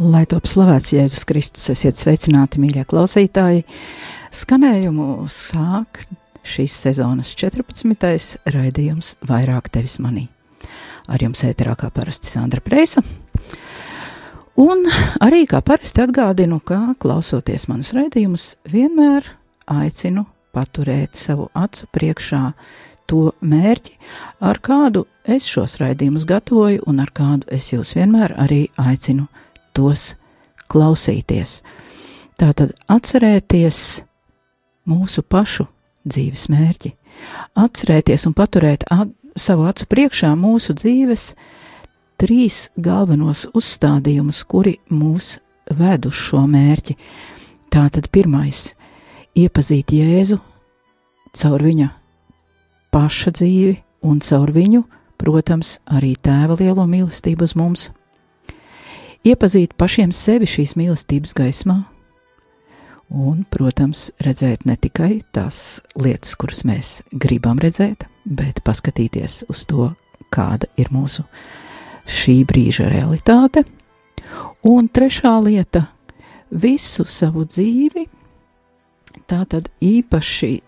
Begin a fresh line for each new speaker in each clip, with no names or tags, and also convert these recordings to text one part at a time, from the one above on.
Top slavēts Jēzus Kristus, esiet sveicināti, mīļie klausītāji. Skanējumu sāk šīs sezonas 14. raidījums Vairāk tevis manī. Ar jums ēterā kā parasti Sandra Preisa. Un arī kā parasti atgādinu, ka klausoties manus raidījumus, vienmēr aicinu paturēt savu acu priekšā to mērķi, ar kādu es šos raidījumus gatavoju un ar kādu es jūs vienmēr arī aicinu tos klausīties. Tātad atcerēties mūsu pašu dzīves mērķi, atcerēties un paturēt at savu acu priekšā mūsu dzīves trīs galvenos uzstādījumus, kuri mūs ved uz šo mērķi. Tātad pirmais - iepazīt Jēzu caur viņa paša dzīvi un caur viņu, protams, arī tēva lielo mīlestību uz mums. Iepazīt pašiem sevi šīs mīlestības gaismā, un, protams, redzēt ne tikai tās lietas, kuras mēs gribam redzēt, bet paskatīties uz to, kāda ir mūsu šī brīža realitāte. Un trešā lieta - visu savu dzīvi, tā tad īpaši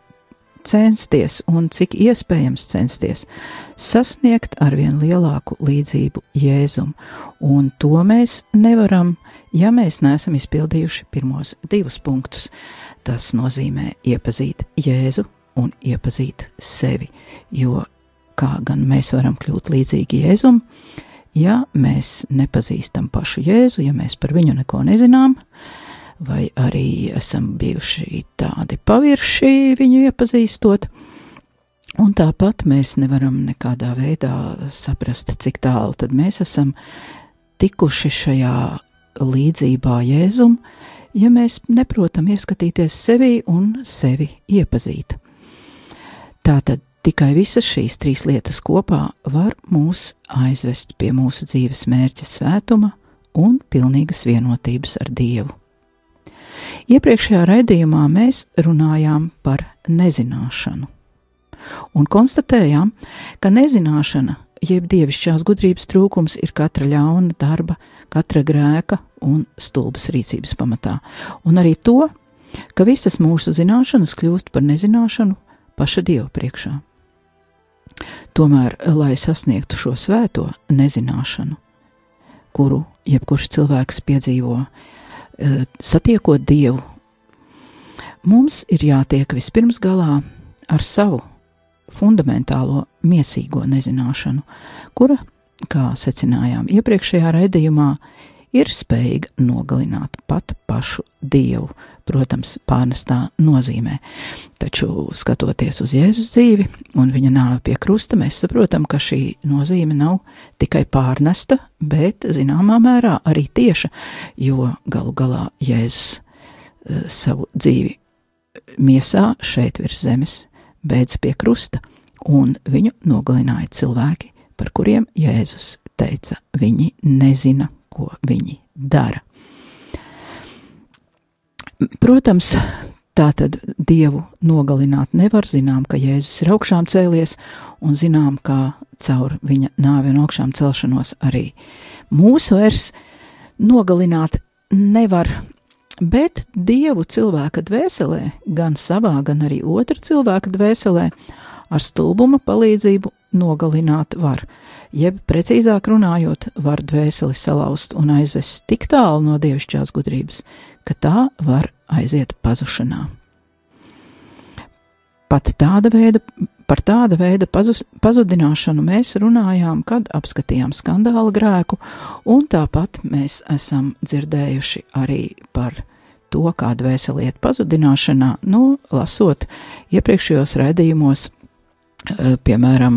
censties un cik iespējams censties sasniegt arvien lielāku līdzību Jēzum, un to mēs nevaram, ja mēs neesam izpildījuši pirmos divus punktus. Tas nozīmē iepazīt Jēzu un iepazīt sevi, jo kā gan mēs varam kļūt līdzīgi Jēzum, ja mēs nepazīstam pašu Jēzu, ja mēs par viņu neko nezinām, uh, vai arī esam bijuši tādi pavirši viņu iepazīstot. Un tāpat mēs nevaram nekādā veidā saprast, cik tālu tad mēs esam tikuši šajā līdzībā Jēzum, ja mēs neprotam ieskatīties sevi un sevi iepazīt. Tātad tikai visas šīs trīs lietas kopā var mūs aizvest pie mūsu dzīves mērķa svētuma un pilnīgas vienotības ar Dievu. Iepriekšējā raidījumā mēs runājām par nezināšanu un konstatējām, ka nezināšana, jeb dievišķās gudrības trūkums, ir katra ļauna darba, katra grēka un stulbas rīcības pamatā, un arī to, ka visas mūsu zināšanas kļūst par nezināšanu paša Dieva priekšā. Tomēr, lai sasniegtu šo svēto nezināšanu, kuru jebkurš cilvēks piedzīvo, satiekot Dievu, mums ir jātiek vispirms galā ar savu fundamentālo miesīgo nezināšanu, kura, kā secinājām iepriekšējā raidījumā, ir spējīga nogalināt pat pašu Dievu, protams, pārnestā nozīmē. Taču, skatoties uz Jēzus dzīvi un viņa nāvi pie krusta, mēs saprotam, ka šī nozīme nav tikai pārnesta, bet zināmā mērā arī tieša, jo galu galā Jēzus uh, savu dzīvi miesā šeit virs zemes beidza pie krusta, un viņu nogalināja cilvēki, par kuriem Jēzus teica, viņi nezina, ko viņi dara. Protams, tā tad dievu nogalināt nevar. Zinām, ka Jēzus ir augšām cēlies, un zinām, ka caur viņa nāvi un augšām celšanos arī mūsu vairs nogalināt nevar. Bet dievu cilvēka dvēselē, gan savā, gan arī otra cilvēka dvēselē, ar stulbuma palīdzību nogalināt var jeb precīzāk runājot, var dvēseli salauzt un aizvest tik tālu no dievišķās gudrības, ka tā var aiziet pazušanā. Pat tāda veida, par tāda veida pazus, pazudināšanu mēs runājām, kad apskatījām skandāla grēku, un tāpat mēs esam dzirdējuši arī par to, kā dvēseli iet pazudināšanā, nu, lasot iepriekšējos raidījumos Eh, piemēram,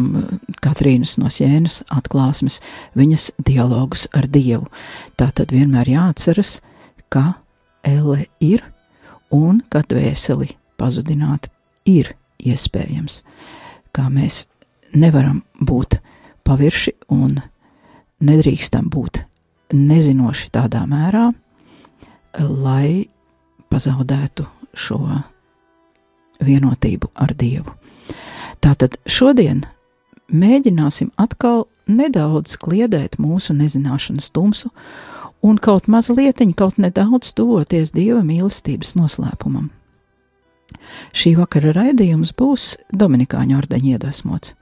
Katrīnas no Sienas atklāsmes, viņas dialogus ar Dievu. Tā tad vienmēr jāatceras, ka elle ir un ka dvēseli pazudināt ir iespējams, kā mēs nevaram būt pavirši un nedrīkstam būt nezinoši tādā mērā, lai pazaudētu šo vienotību ar Dievu. Tātad šodien mēģināsim atkal nedaudz kliedēt mūsu nezināšanas tumsu un kaut mazlietiņ, kaut nedaudz tuvoties Dieva mīlestības noslēpumam. Šī vakara raidījums būs Dominikāņu ordeņa iedvesmots.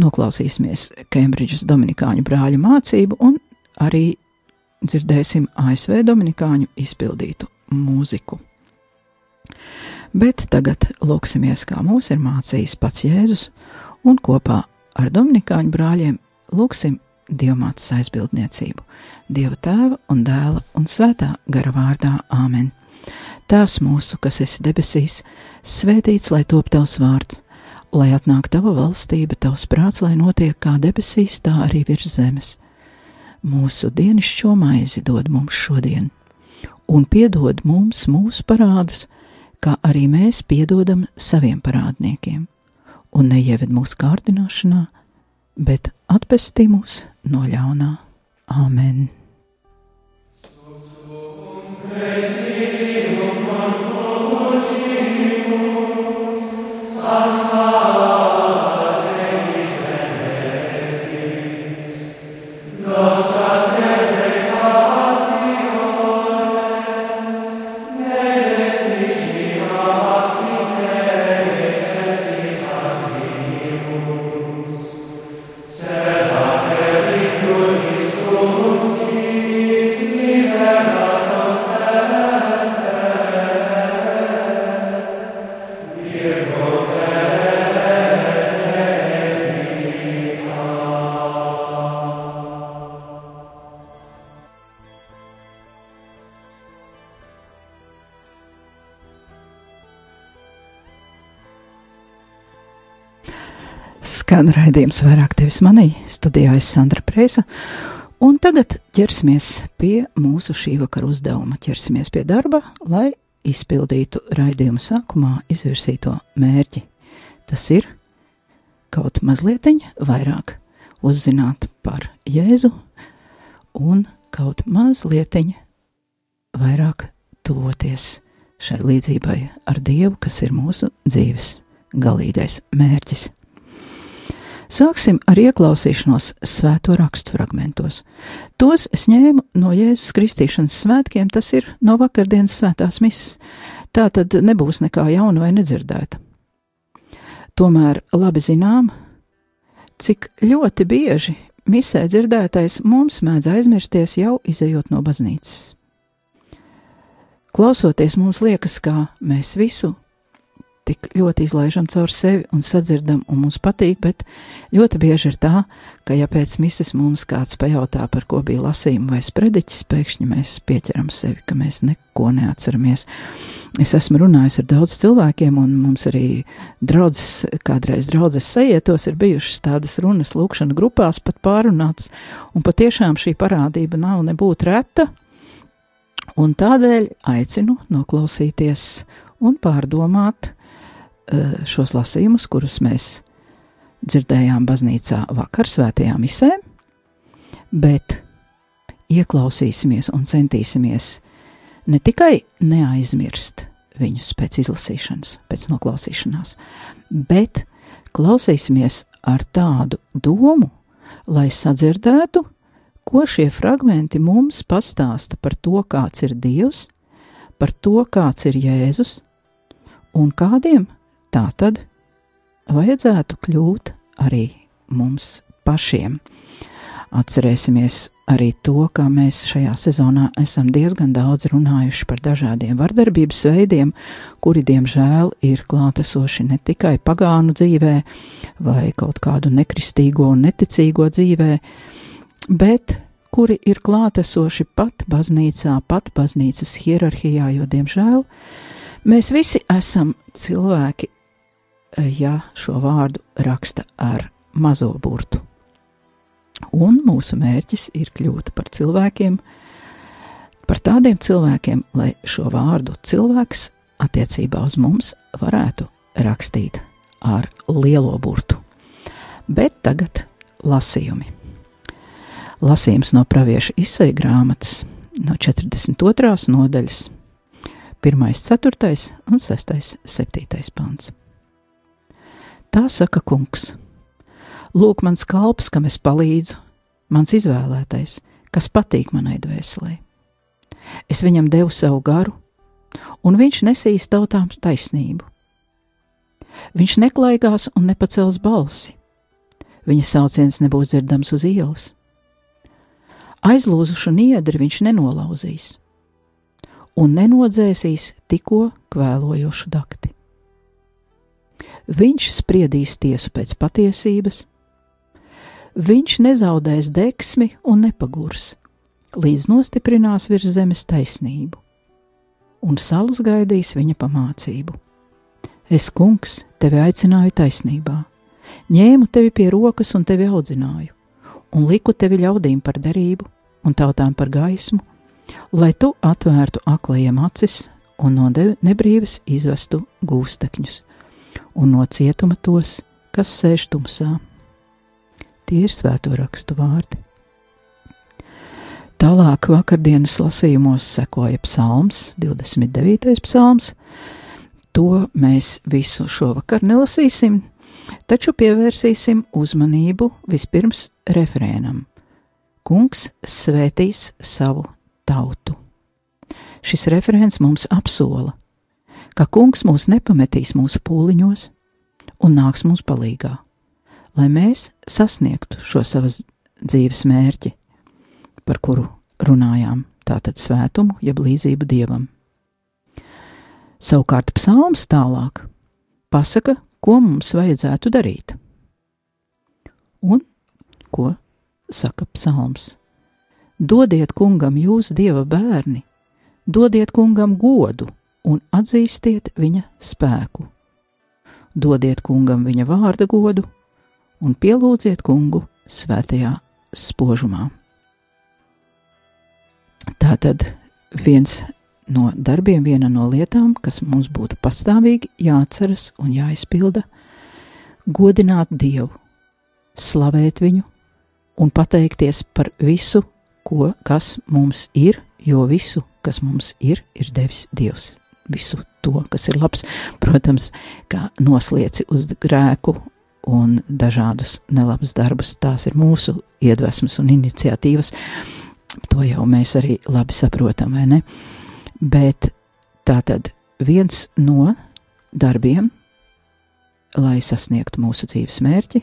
Noklausīsimies Kembridžas Dominikāņu brāļu mācību un arī dzirdēsim ASV Dominikāņu izpildītu mūziku. Bet tagad lūksimies, kā mūs ir mācījis pats Jēzus, un kopā ar Dominikāņu brāļiem lūksim Dievmātes aizbildniecību, Dieva tēva un dēla un svētā gara vārdā Āmen. Tēvs mūsu, kas esi debesīs, svētīts lai top tavs vārds, lai atnāk tava valstība, tavs prāts, lai notiek kā debesīs, tā arī virs zemes. Mūsu dienascho maizi dod mums šodien, un piedod mums mūsu parādus, kā arī mēs piedodam saviem parādniekiem, un neieved mūsu kārdināšanā, bet atpestī mūs no ļaunā. Āmen! Skan raidījums vairāk tevis manī, studijā es Sandra Prēsa, un tagad ķersimies pie mūsu šī vakara uzdevuma, ķersimies pie darba, lai izpildītu raidījuma sākumā izvirsīto mērķi. Tas ir kaut mazlietiņ vairāk uzzināt par Jēzu un kaut mazlietiņ vairāk tuvoties šai līdzībai ar Dievu, kas ir mūsu dzīves galīgais mērķis. Sāksim ar ieklausīšanos svēto rakstu fragmentos. Tos es ņēmu no Jēzus Kristīšanas svētkiem, tas ir no vakardienas svētās misas. Tā tad nebūs nekā jauna vai nedzirdēta. Tomēr labi zinām, cik ļoti bieži misē dzirdētais mums mēdz aizmirsties jau izējot no baznīcas. Klausoties, mums liekas, ka mēs visu tik ļoti izlaižam caur sevi un sadzirdam, un mums patīk, bet ļoti bieži ir tā, ka, ja pēc mises mums kāds pajautā, par ko bija lasījuma vai sprediķis, pēkšņi mēs pieķeram sevi, ka mēs neko neatceramies. Es esmu runājis ar daudz cilvēkiem, un mums arī draudzes, kādreiz draudzes sajietos ir bijušas tādas runas lūkšana grupās pat pārunāts, un patiešām šī parādība nav nebūtu reta, un tādēļ aicinu noklausīties un pārdomāt, šos lasījumus, kurus mēs dzirdējām baznīcā vakar svētajā misē, bet ieklausīsimies un centīsimies ne tikai neaizmirst viņus pēc izlasīšanas, pēc noklausīšanās, bet klausīsimies ar tādu domu, lai sadzirdētu, ko šie fragmenti mums pastāsta par to, kāds ir Dievs, par to, kāds ir Jēzus un kādiem tā tad vajadzētu kļūt arī mums pašiem. Atcerēsimies arī to, ka mēs šajā sezonā esam diezgan daudz runājuši par dažādiem vardarbības veidiem, kuri, diemžēl, ir klātesoši ne tikai pagānu dzīvē vai kaut kādu nekristīgo un neticīgo dzīvē, bet kuri ir klātesoši pat baznīcā, pat baznīcas hierarhijā, jo, diemžēl, mēs visi esam cilvēki ja šo vārdu raksta ar mazo burtu. Un mūsu mērķis ir kļūt par cilvēkiem, par tādiem cilvēkiem, lai šo vārdu cilvēks attiecībā uz mums varētu rakstīt ar lielo burtu. Bet tagad lasījumi. Lasījums no pravieša izsai grāmatas no 42. nodaļas, 1, 4 un 6, 7 pants. Tā saka kungs. Lūk, mans kalps, kam es palīdzu, mans izvēlētais, kas patīk manai dvēselē. Es viņam devu savu garu, un viņš nesīs tautām taisnību. Viņš neklaigās un nepacels balsi. Viņa sauciens nebūs dzirdams uz ielas. Aizlūzušu niedri viņš nenolauzīs, un nenodzēsīs tikko kvēlojošu dakti. Viņš spriedīs tiesu pēc patiesības, viņš nezaudēs deksmi un nepagurs, līdz nostiprinās virs zemes taisnību, un salas gaidīs viņa pamācību. Es, kungs, tevi aicināju taisnībā, ņēmu tevi pie rokas un tevi audzināju, un liku tevi ļaudīm par derību un tautām par gaismu, lai tu atvērtu aklajiem acis un no nebrīvas izvestu gūstekņus, un no cietuma tos, kas sēž tumsā. Tie ir svēto rakstu vārdi. Tālāk vakardienas lasījumos sekoja psalms, 29. psalms. To mēs visu šovakar nelasīsim, taču pievērsīsim uzmanību vispirms refrēnam. Kungs svētīs savu tautu. Šis referents mums apsola, ka kungs mūs nepametīs mūsu pūliņos un nāks mums palīgā, lai mēs sasniegtu šo savas dzīves mērķi par kuru runājām, tātad svētumu, jeb līdzību dievam. Savukārt psalms tālāk pasaka, ko mums vajadzētu darīt. Un ko saka psalms? Dodiet kungam jūs dieva bērni, dodiet kungam godu un atzīstiet viņa spēku. Dodiet kungam viņa vārda godu un pielūdziet kungu svētajā spožumā. Tā tad viens no darbiem, viena no lietām, kas mums būtu pastāvīgi jāatceras un jāizpilda, godināt Dievu, slavēt viņu un pateikties par visu, ko, kas mums ir, jo visu, kas mums ir, ir devis Dievs. Visu to, kas ir labs, protams, kā noslieci uz grēku un dažādus nelabus darbus, tās ir mūsu iedvesmas un iniciatīvas, To jau mēs arī labi saprotam, vai ne? Bet tā tad viens no darbiem, lai sasniegtu mūsu dzīves mērķi,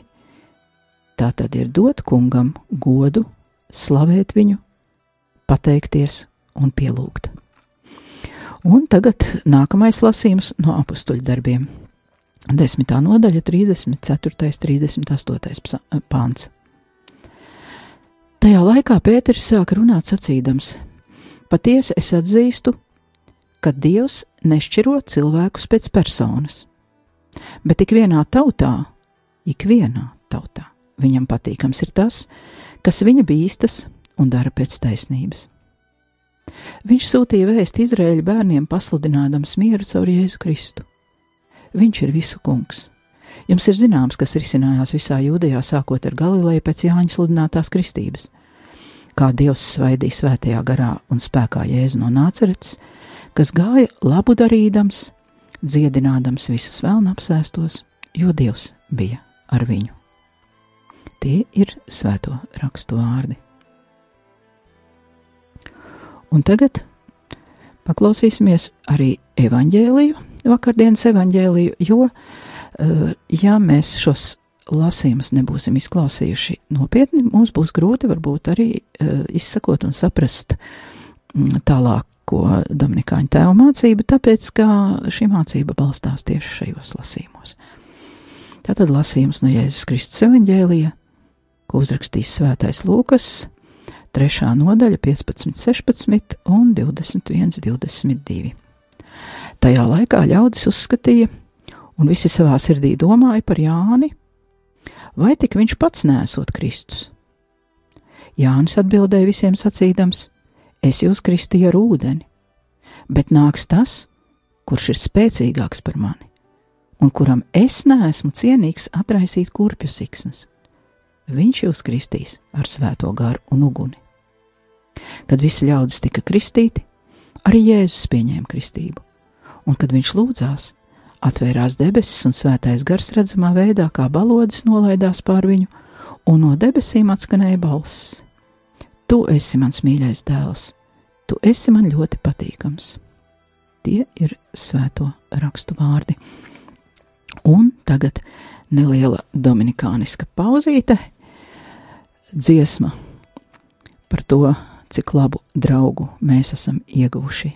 tā tad ir dot kungam godu, slavēt viņu, pateikties un pielūgt. Un tagad nākamais lasījums no apakstuļu darbiem. Desmitā nodaļa, 34. un 38. pāns. Tajā laikā Pēters sāka runāt sacīdams: Patiesi es atzīstu, ka Dievs nešķiro cilvēkus pēc personas, bet ik vienā tautā, ik vienā tautā, viņam patīkams ir tas, kas viņa bīstas un dara pēc taisnības. Viņš sūtīja vēstu Izraēļa bērniem, pasludinādams mieru caur Jēzu Kristu. Viņš ir visu kungs. Jums ir zināms, kas risinājās visā jūdejā, sākot ar Galileju pēc Jāņa sludinātās kristības. Kā Dievs svaidīja svētajā garā un spēkā Jēzu no nācerets, kas gāja labu darīdams, dziedinādams visus vēlnu apsēstos, jo Dievs bija ar viņu. Tie ir svēto rakstu vārdi. Un tagad paklausīsimies arī evaņģēliju, vakardienas evaņģēliju, jo Eh, ja mēs šos lasījumus nebūsim izklausījuši nopietni, mums būs grūti varbūt arī uh, izsakot un saprast mm, tālāko Dominikāņu tēvu mācību, tāpēc, ka šī mācība balstās tieši šajos lasījumos. Tātad lasījums no Jēzus Kristus evaņģēlija, ko uzrakstīs svētais Lūkas, 3. nodaļa 15, 16 un 21, 22. Tajā laikā ļaudis uzskatīja, un visi savā sirdī domāja par Jāni, vai tik viņš pats nesot Kristus? Jānis atbildēja visiem sacīdams: Es jūs kristīju ar ūdeni, bet nāks tas, kurš ir spēcīgāks par mani, un kuram es neesmu cienīgs atraisīt kurpju siksnas. Viņš jūs kristīs ar svēto garu un uguni. Kad visi ļaudis tika kristīti, arī Jēzus pieņēma kristību, un kad viņš lūdzās, Atvērās debesis, un svētais gars redzamā veidā kā balodis nolaidās pār viņu, un no debesīm atskanēja balss: Tu esi mans mīļais dēls, tu esi man ļoti patīkams. Tie ir svēto rakstu vārdi. Un tagad neliela dominikāniska pauzīte, dziesma par to, cik labu draugu mēs esam ieguvuši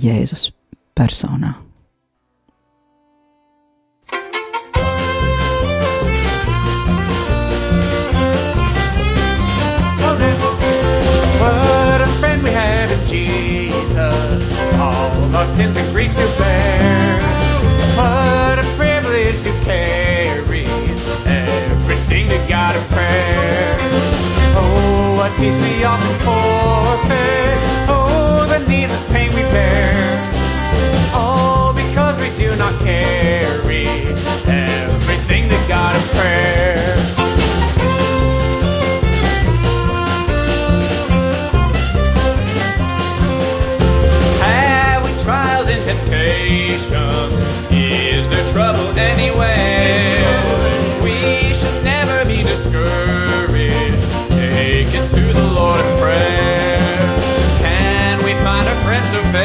Jēzus personā.
What a friend we have in Jesus, all our sins and griefs to bear. What a privilege to carry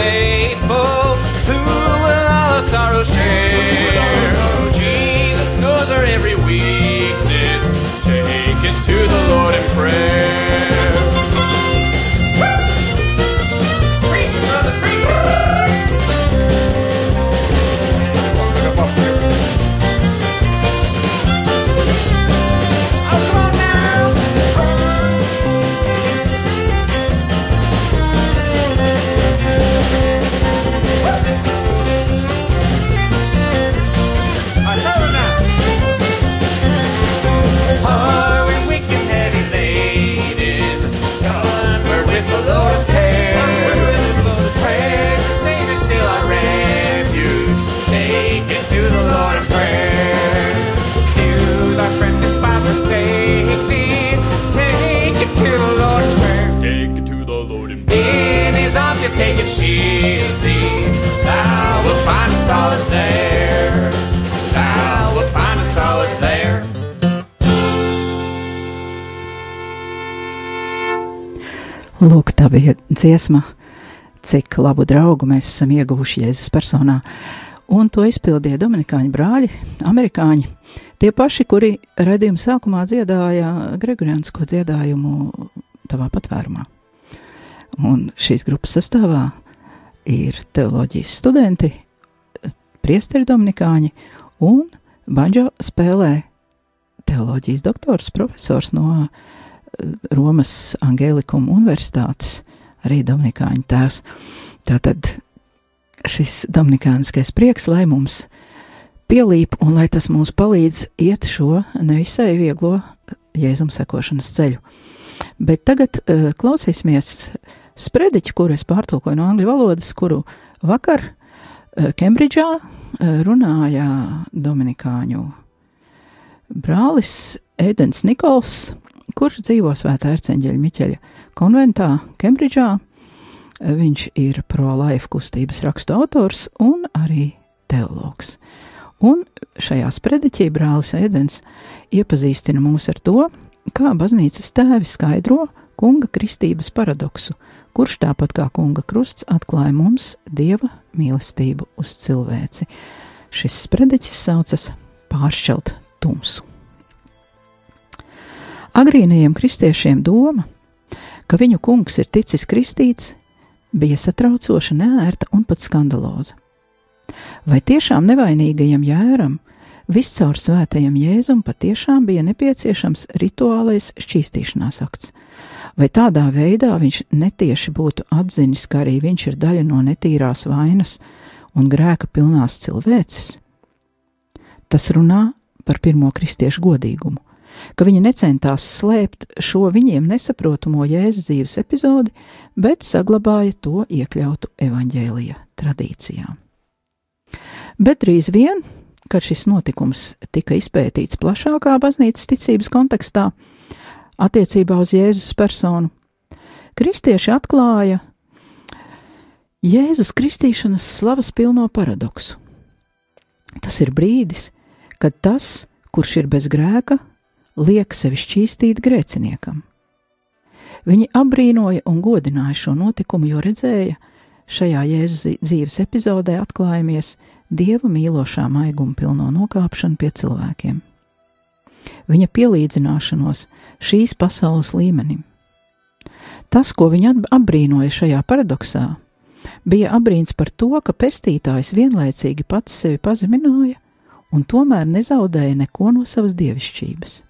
faithful who will all our sorrows share? Jesus knows our every weakness. Take it to the Lord in prayer.
Dziesma, cik labu draugu mēs esam ieguvuši Jēzus personā. Un to izpildīja Dominikāņu brāļi, amerikāņi. Tie paši, kuri redzējuma sākumā dziedāja Gregoriansko dziedājumu tavā patvērumā. Un šīs grupas sastāvā ir teoloģijas studenti, priesteri Dominikāņi un banjo spēlē teoloģijas doktors, profesors no Romas Angēlikuma Universitātes, arī Dominikāņu tēvs. Tātad šis dominikāniskais prieks, lai mums pielīp un lai tas mums palīdz iet šo nevisai vieglo jēzum sekošanas ceļu. Bet tagad uh, klausīsimies sprediķu, kuru es pārtulkoju no angļu valodas, kuru vakar uh, Kembridžā uh, runāja Dominikāņu brālis Ēdens Nikols, kurš dzīvo Svētā Erceņģeļa Miķeļa konventā Kembridžā. Viņš ir pro-life kustības rakstu autors un arī teologs. Un šajā sprediķī brālis Ēdens iepazīstina mūs ar to, kā baznīcas tēvi skaidro kunga kristības paradoksu, kurš tāpat kā kunga krusts atklāja mums dieva mīlestību uz cilvēci. Šis sprediķis saucas Pāršķelt tumsu. Agrīnajiem kristiešiem doma, ka viņu kungs ir ticis kristīts, bija satraucoša, neērta un pat skandaloza. Vai tiešām nevainīgajam jēram, viscaur svētajam jēzum patiešām bija nepieciešams rituālais šķīstīšanās akts? Vai tādā veidā viņš netieši būtu atzinis, ka arī viņš ir daļa no netīrās vainas un grēka pilnās cilvēces? Tas runā par pirmo kristiešu godīgumu, ka viņi necentās slēpt šo viņiem nesaprotamo jēzus dzīves epizodi, bet saglabāja to iekļautu evaņģēlija tradīcijām. Bet drīz vien, kad šis notikums tika izpētīts plašākā baznīcas ticības kontekstā, attiecībā uz Jēzus personu, kristieši atklāja Jēzus kristīšanas slavas pilno paradoksu. Tas ir brīdis, kad tas, kurš ir bez grēka, liek sevi šķīstīt grēciniekam. Viņi apbrīnoja un godināja šo notikumu, jo redzēja, šajā Jēzus dzīves epizodē atklājamies Dieva mīlošā maiguma pilno nokāpšanu pie cilvēkiem. Viņa pielīdzināšanos šīs pasaules līmenim. Tas, ko viņa apbrīnoja šajā paradoksā, bija apbrīns par to, ka pestītājs vienlaicīgi pats sevi pazemināja un tomēr nezaudēja neko no savas dievišķības.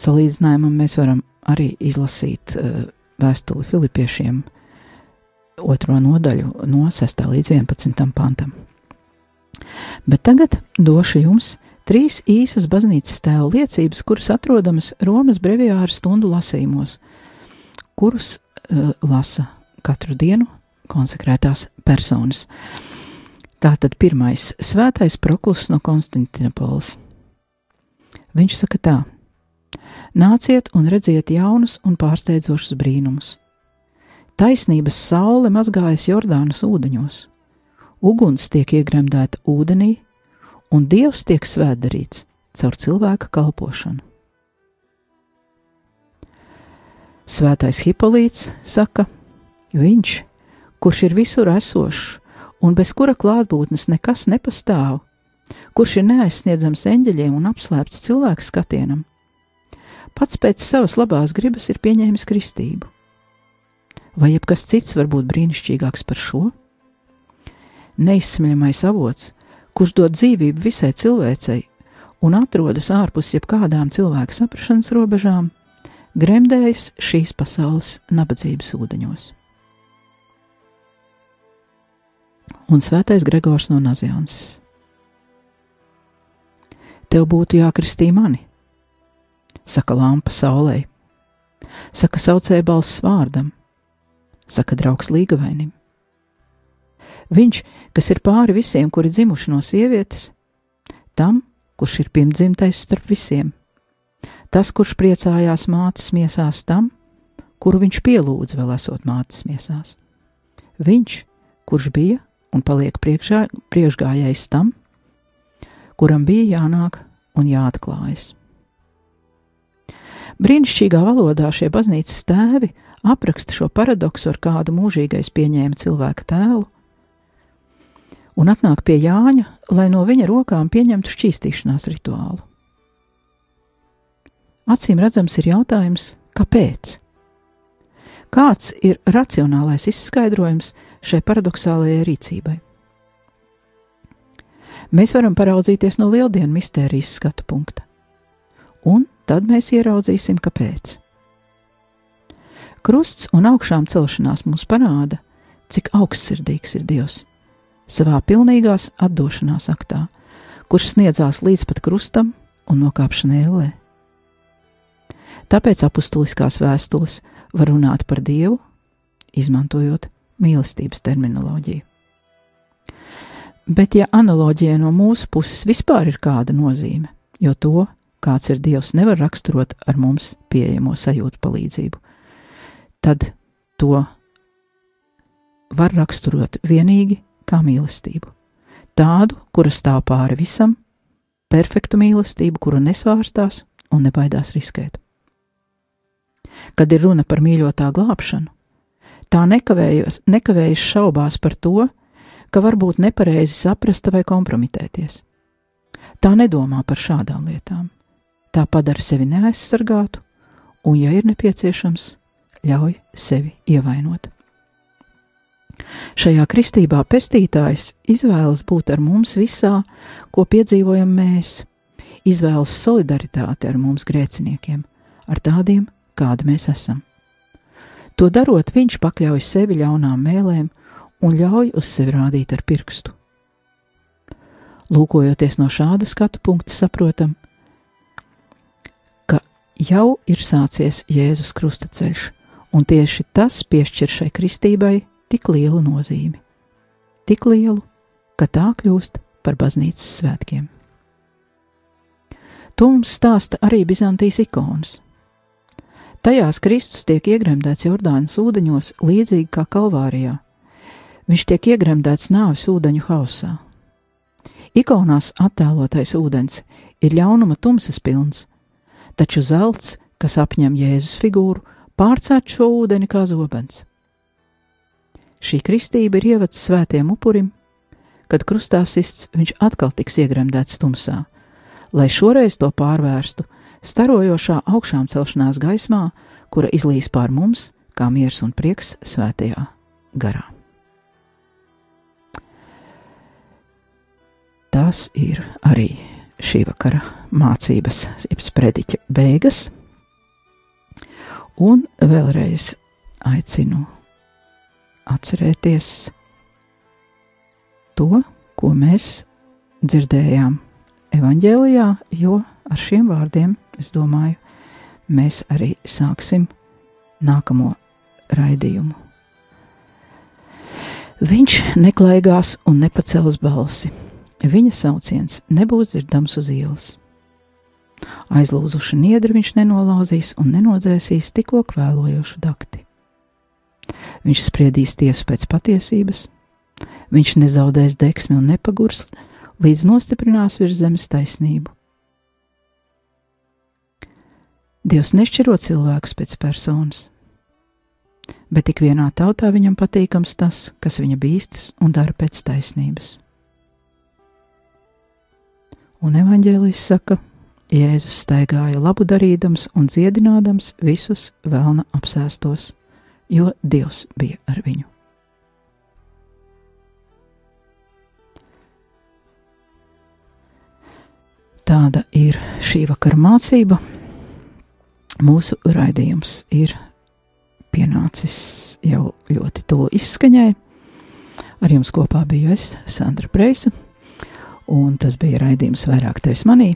Salīdzinājumam mēs varam arī izlasīt uh, vēstuli Filipiešiem, otro nodaļu no 6. līdz 11. pantam. Bet tagad došu jums trīs īsas baznīcas tēlu liecības, kuras atrodamas Romas brevijāra stundu lasījumos, kurus uh, lasa katru dienu konsekrētās personas. Tātad pirmais - svētais proklus no Konstantinopolis. Viņš saka tā: Nāciet un redziet jaunus un pārsteidzošus brīnumus. Taisnības saule mazgājas Jordānas ūdeņos, uguns tiek iegremdēta ūdenī, un dievs tiek svētdarīts caur cilvēka kalpošanu. Svētais Hipolīts saka, viņš, kurš ir visur esošs un bez kura klātbūtnes nekas nepastāv, kurš ir neaizsniedzams eņģeļiem un apslēpts cilvēku skatienam, pats pēc savas labās gribas ir pieņēmis kristību. Vai jebkas cits var būt brīnišķīgāks par šo? Neizsmeļamais avots, kurš dod dzīvību visai cilvēcei un atrodas ārpus jebkādām cilvēka saprašanas robežām, gremdējas šīs pasaules nabadzības ūdeņos. Un svētais Gregors no Nazianses. Tev būtu jākristī mani, saka lampa saulē, saka saucēja balss vārdam, saka draugs līgavainim. Viņš, kas ir pāri visiem, kuri dzimuši no sievietes, tam, kurš ir pirmdzimtais starp visiem, tas, kurš priecājās mātes miesās tam, kuru viņš pielūdza vēl esot mātes miesās. Viņš, kurš bija un paliek priekšā, priekšgājējs tam, kuram bija jānāk un jāatklājas. Brīnišķīgā valodā šie baznīcas tēvi apraksta šo paradoksu, ar kādu mūžīgais pieņēma cilvēka tēlu, un atnāk pie Jāņa, lai no viņa rokām pieņemtu šķīstīšanās rituālu. Acīm redzams, ir jautājums, kāpēc? Kāds ir racionālais izskaidrojums šai paradoxālajai rīcībai? Mēs varam paraudzīties no lieldienu mistērijas skatu punkta, un tad mēs ieraudzīsim, kāpēc. Krusts un augšām celšanās mums parāda, cik augstsirdīgs ir Dievs savā pilnīgās atdošanās aktā, kurš sniedzās līdz pat krustam un nokāpšanai ellē. Tāpēc apustuliskās vēstules var runāt par Dievu, izmantojot mīlestības terminoloģiju. Bet, ja analoģija no mūsu puses vispār ir kāda nozīme, jo to, kāds ir Dievs, nevar raksturot ar mums pieejamo sajūtu palīdzību, tad to var raksturot vienīgi kā mīlestību. Tādu, kura stāv pāri visam, perfektu mīlestību, kura nesvārstās un nebaidās riskēt. Kad ir runa par mīļotā glābšanu, tā nekavējas, nekavējas šaubās par to, ka var būt nepareizi saprasta vai kompromitēties. Tā nedomā par šādām lietām. Tā padara sevi neaizsargātu, un, ja ir nepieciešams, ļauj sevi ievainot. Šajā kristībā pestītājs izvēlas būt ar mums visā, ko piedzīvojam mēs, izvēlas solidaritāti ar mums grēciniekiem, ar tādiem, kādi mēs esam. To darot, viņš pakļauj sevi ļaunām mēlēm un ļauj uz sevi rādīt ar pirkstu. Lūkojoties no šāda skatu punkta, saprotam, jau ir sācies Jēzus krustaceļš, un tieši tas piešķir šai kristībai tik lielu nozīmi. Tik lielu, ka tā kļūst par baznīcas svētkiem. To mums stāsta arī Bizantijas ikonas. Tajās Kristus tiek iegremdēts Jordānas ūdeņos līdzīgi kā Kalvārijā. Viņš tiek iegremdēts nāves ūdeņu hausā. Ikonās attēlotais ūdens ir ļaunuma tumsas pilns, taču zelts, kas apņem Jēzus figūru, pārcēt šo ūdeni kā zobens. Šī kristība ir ievads svētiem upurim, kad krustā sists viņš atkal tiks iegremdēts tumsā, lai šoreiz to pārvērstu starojošā augšām celšanās gaismā, kura izlīs pār mums kā miers un prieks svētajā garā. tās ir arī šī vakara mācības, jeb sprediķa beigas. Un vēlreiz aicinu atcerēties to, ko mēs dzirdējām evanģēlijā, jo ar šiem vārdiem, es domāju, mēs arī sāksim nākamo raidījumu. Viņš neklaigās un nepacels balsi viņa sauciens nebūs dzirdams uz ielas. Aizlūzuši niedri viņš nenolauzīs un nenodzēsīs tikko kvēlojošu dakti. Viņš spriedīs tiesu pēc patiesības, viņš nezaudēs deksmi un nepagurs, līdz nostiprinās virs zemes taisnību. Dievs nešķiro cilvēkus pēc personas, bet tik vienā tautā viņam patīkams tas, kas viņa bīstas un dara pēc taisnības. Un evanģēlijs saka, Jēzus staigāja labu darīdams un dziedinādams visus vēlna apsēstos, jo Dievs bija ar viņu. Tāda ir šī vakara mācība. Mūsu raidījums ir pienācis jau ļoti tuvu izskaņai. Ar jums kopā biju es, Sandra Preisa un tas bija raidījums vairāk tevis manī.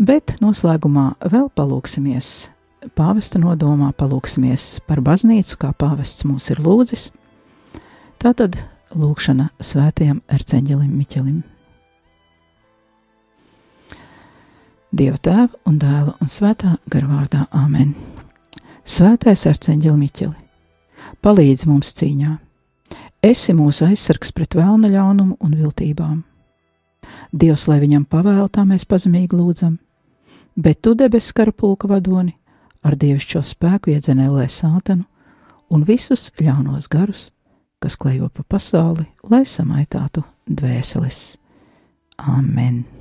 Bet noslēgumā vēl palūksimies pāvesta nodomā, palūksimies par baznīcu, kā pāvests mūs ir lūdzis. Tātad lūkšana svētajam erceņģelim Miķelim. Dieva tēva un dēla un svētā garvārdā Āmen. Svētais arceņģeli Miķeli, palīdzi mums cīņā! Esi mūsu aizsargs pret vēlna ļaunumu un viltībām Dievs, lai viņam pavēl, tā mēs pazemīgi lūdzam, bet tu debesu karapulka vadoni ar dievišķo spēku iedzenēlē sātanu un visus ļaunos garus, kas klejo pa pasauli, lai samaitātu dvēseles. Amen!